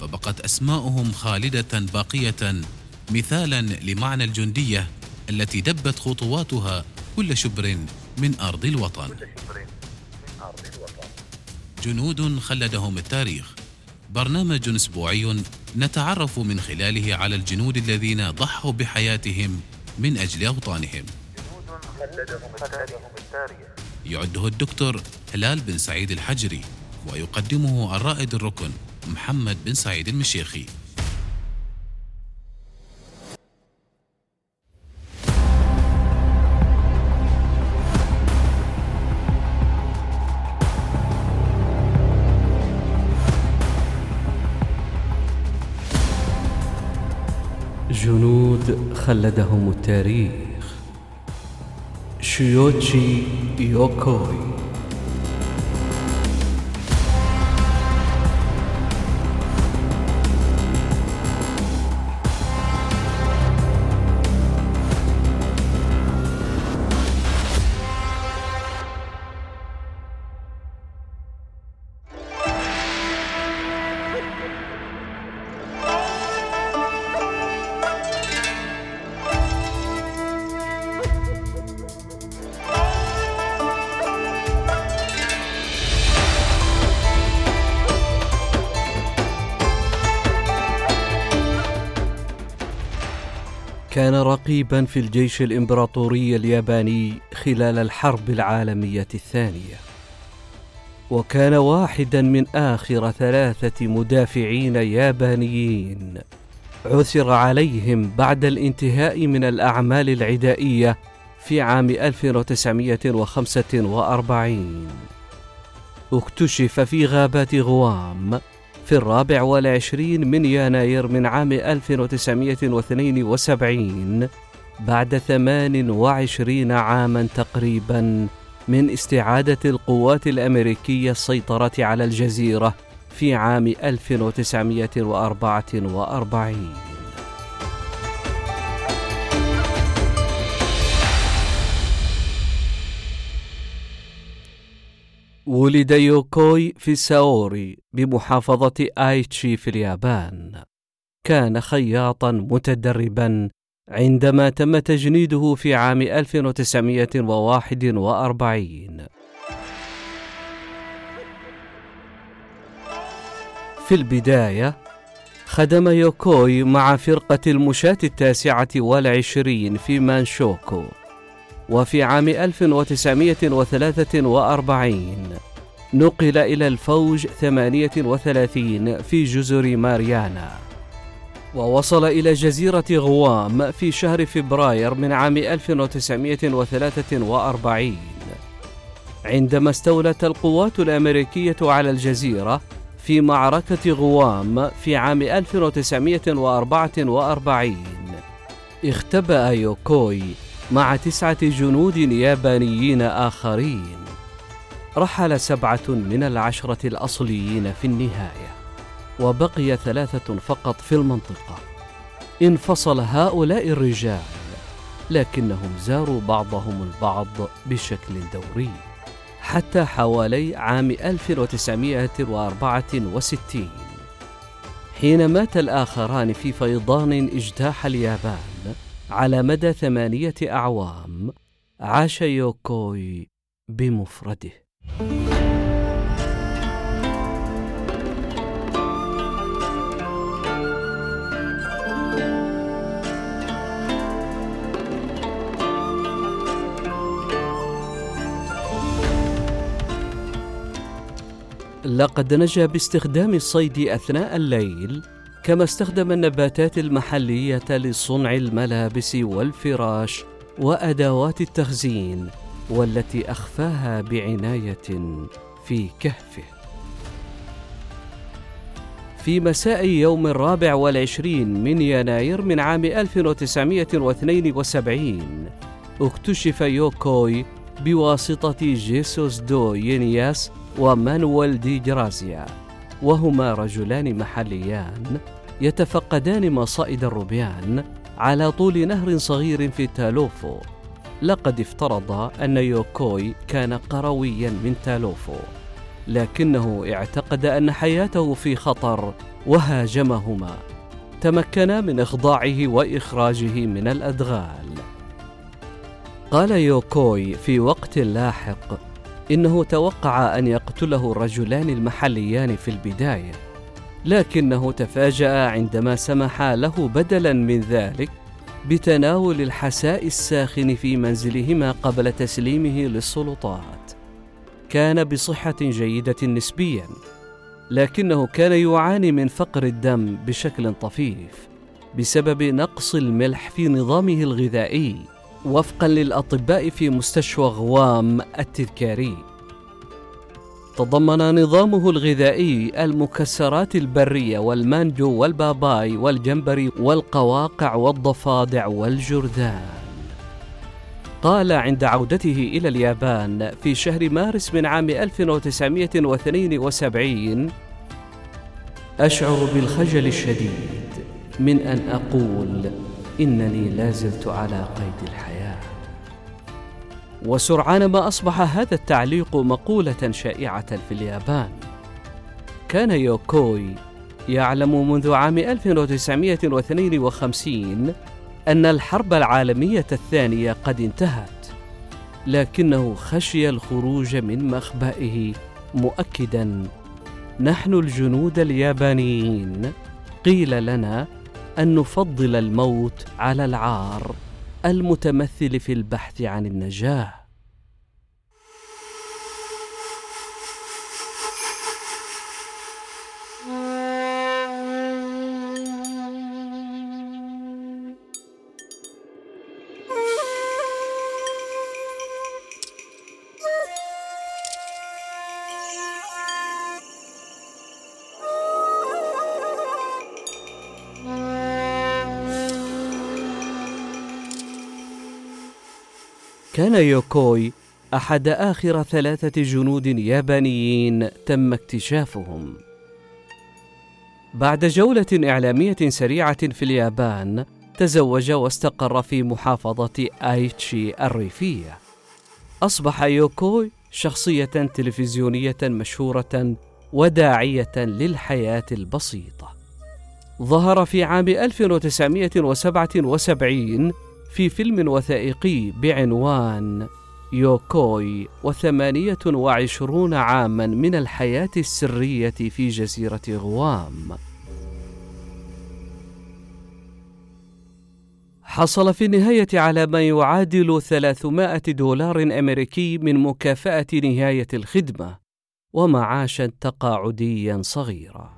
فبقت أسماؤهم خالدة باقية مثالا لمعنى الجندية التي دبت خطواتها كل شبر من أرض الوطن. جنود خلدهم التاريخ. برنامج أسبوعي نتعرف من خلاله على الجنود الذين ضحوا بحياتهم من أجل أوطانهم. يعده الدكتور هلال بن سعيد الحجري ويقدمه الرائد الركن. محمد بن سعيد المشيخي جنود خلدهم التاريخ. شيوتشي يوكوي. كان رقيبا في الجيش الإمبراطوري الياباني خلال الحرب العالمية الثانية. وكان واحدا من آخر ثلاثة مدافعين يابانيين. عثر عليهم بعد الانتهاء من الأعمال العدائية في عام 1945 اكتشف في غابات غوام في الرابع والعشرين من يناير من عام 1972 بعد 28 عاما تقريبا من استعادة القوات الأمريكية السيطرة على الجزيرة في عام 1944 ولد يوكوي في ساوري بمحافظة آيتشي في اليابان. كان خياطا متدربا عندما تم تجنيده في عام 1941. في البداية خدم يوكوي مع فرقة المشاة التاسعة والعشرين في مانشوكو وفي عام 1943 نقل إلى الفوج 38 في جزر ماريانا. ووصل إلى جزيرة غوام في شهر فبراير من عام 1943 عندما استولت القوات الأمريكية على الجزيرة في معركة غوام في عام 1944 اختبأ يوكوي مع تسعة جنود يابانيين آخرين. رحل سبعة من العشرة الأصليين في النهاية وبقي ثلاثة فقط في المنطقة. انفصل هؤلاء الرجال لكنهم زاروا بعضهم البعض بشكل دوري. حتى حوالي عام 1964 حين مات الآخران في فيضان اجتاح اليابان على مدى ثمانية أعوام عاش يوكوي بمفرده. لقد نجا باستخدام الصيد أثناء الليل كما استخدم النباتات المحلية لصنع الملابس والفراش وأدوات التخزين والتي أخفاها بعناية في كهفه. في مساء يوم الرابع والعشرين من يناير من عام 1972 اكتشف يوكوي بواسطة جيسوس دو ينياس ومانويل دي جرازيا وهما رجلان محليان. يتفقدان مصائد الروبيان على طول نهر صغير في تالوفو. لقد افترض أن يوكوي كان قرويا من تالوفو لكنه اعتقد أن حياته في خطر وهاجمهما. تمكنا من إخضاعه وإخراجه من الأدغال. قال يوكوي في وقت لاحق إنه توقع أن يقتله الرجلان المحليان في البداية. لكنه تفاجأ عندما سمح له بدلا من ذلك بتناول الحساء الساخن في منزلهما قبل تسليمه للسلطات. كان بصحة جيدة نسبيا لكنه كان يعاني من فقر الدم بشكل طفيف بسبب نقص الملح في نظامه الغذائي وفقا للأطباء في مستشفى غوام التذكاري. تضمن نظامه الغذائي المكسرات البرية والمانجو والباباي والجمبري والقواقع والضفادع والجرذان قال عند عودته إلى اليابان في شهر مارس من عام 1972 أشعر بالخجل الشديد من أن أقول إنني لازلت على قيد الحياة. وسرعان ما أصبح هذا التعليق مقولة شائعة في اليابان. كان يوكوي يعلم منذ عام 1952 أن الحرب العالمية الثانية قد انتهت لكنه خشي الخروج من مخبئه مؤكدا. نحن الجنود اليابانيين قيل لنا أن نفضل الموت على العار. المتمثل في البحث عن النجاة. كان يوكوي أحد آخر ثلاثة جنود يابانيين تم اكتشافهم. بعد جولة إعلامية سريعة في اليابان، تزوج واستقر في محافظة آيتشي الريفية. أصبح يوكوي شخصية تلفزيونية مشهورة وداعية للحياة البسيطة. ظهر في عام 1977 في فيلم وثائقي بعنوان يوكوي وثمانية وعشرون عاما من الحياة السرية في جزيرة غوام. حصل في النهاية على ما يعادل 300 دولار أمريكي من مكافأة نهاية الخدمة ومعاشا تقاعديا صغيرا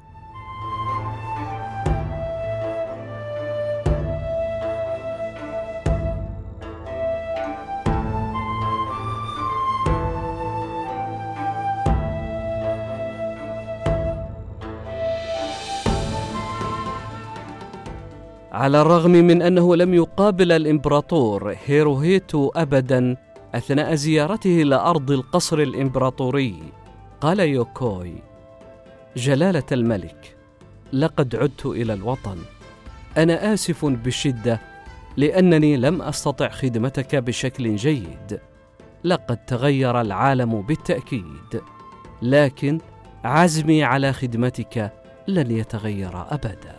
على الرغم من أنه لم يقابل الإمبراطور هيروهيتو أبدا أثناء زيارته إلى أرض القصر الإمبراطوري قال يوكوي جلالة الملك لقد عدت إلى الوطن. أنا آسف بشدة لأنني لم أستطع خدمتك بشكل جيد. لقد تغير العالم بالتأكيد لكن عزمي على خدمتك لن يتغير أبداً.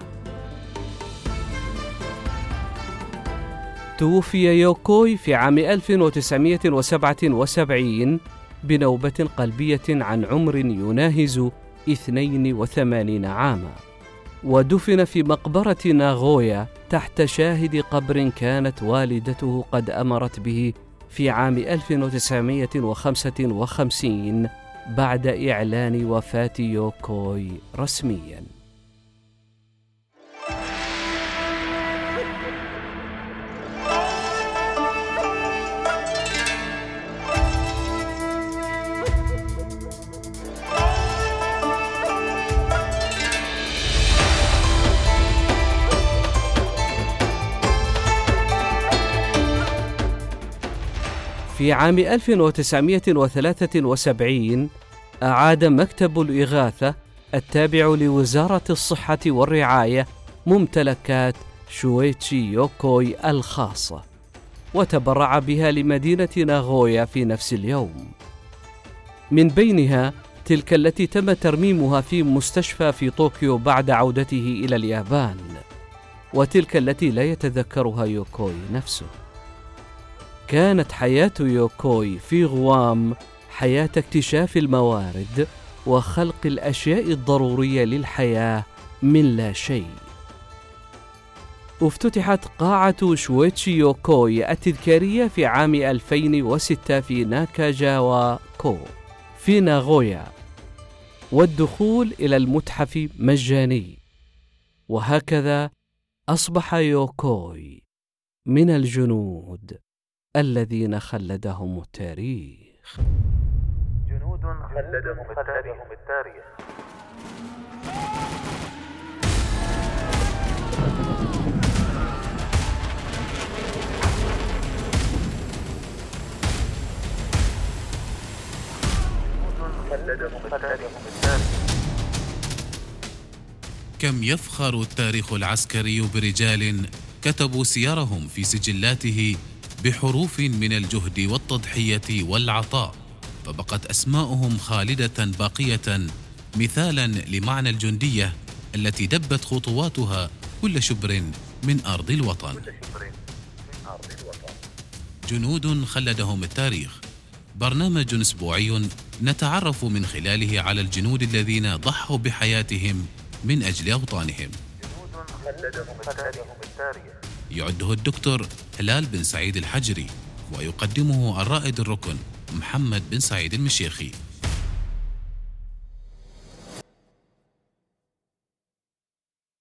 توفي يوكوي في عام 1977 بنوبة قلبية عن عمر يناهز 82 عاما. ودفن في مقبرة ناغويا تحت شاهد قبر كانت والدته قد أمرت به في عام 1955 بعد إعلان وفاة يوكوي رسمياً. في عام 1973 أعاد مكتب الإغاثة التابع لوزارة الصحة والرعاية ممتلكات شويتشي يوكوي الخاصة وتبرع بها لمدينة ناغويا في نفس اليوم. من بينها تلك التي تم ترميمها في مستشفى في طوكيو بعد عودته إلى اليابان وتلك التي لا يتذكرها يوكوي نفسه. كانت حياة يوكوي في غوام حياة اكتشاف الموارد وخلق الأشياء الضرورية للحياة من لا شيء. افتتحت قاعة شويتشي يوكوي التذكارية في عام 2006 في ناكاجاوا كو في ناغويا والدخول إلى المتحف مجاني. وهكذا أصبح يوكوي من الجنود. الذين خلدهم التاريخ. جنود خلدهم التاريخ. كم يفخر التاريخ العسكري برجال كتبوا سيرهم في سجلاته بحروف من الجهد والتضحية والعطاء فبقت أسماؤهم خالدة باقية مثالا لمعنى الجندية التي دبت خطواتها كل شبر من أرض الوطن. جنود خلدهم التاريخ. برنامج أسبوعي نتعرف من خلاله على الجنود الذين ضحوا بحياتهم من أجل أوطانهم. يعده الدكتور هلال بن سعيد الحجري ويقدمه الرائد الركن محمد بن سعيد المشيخي.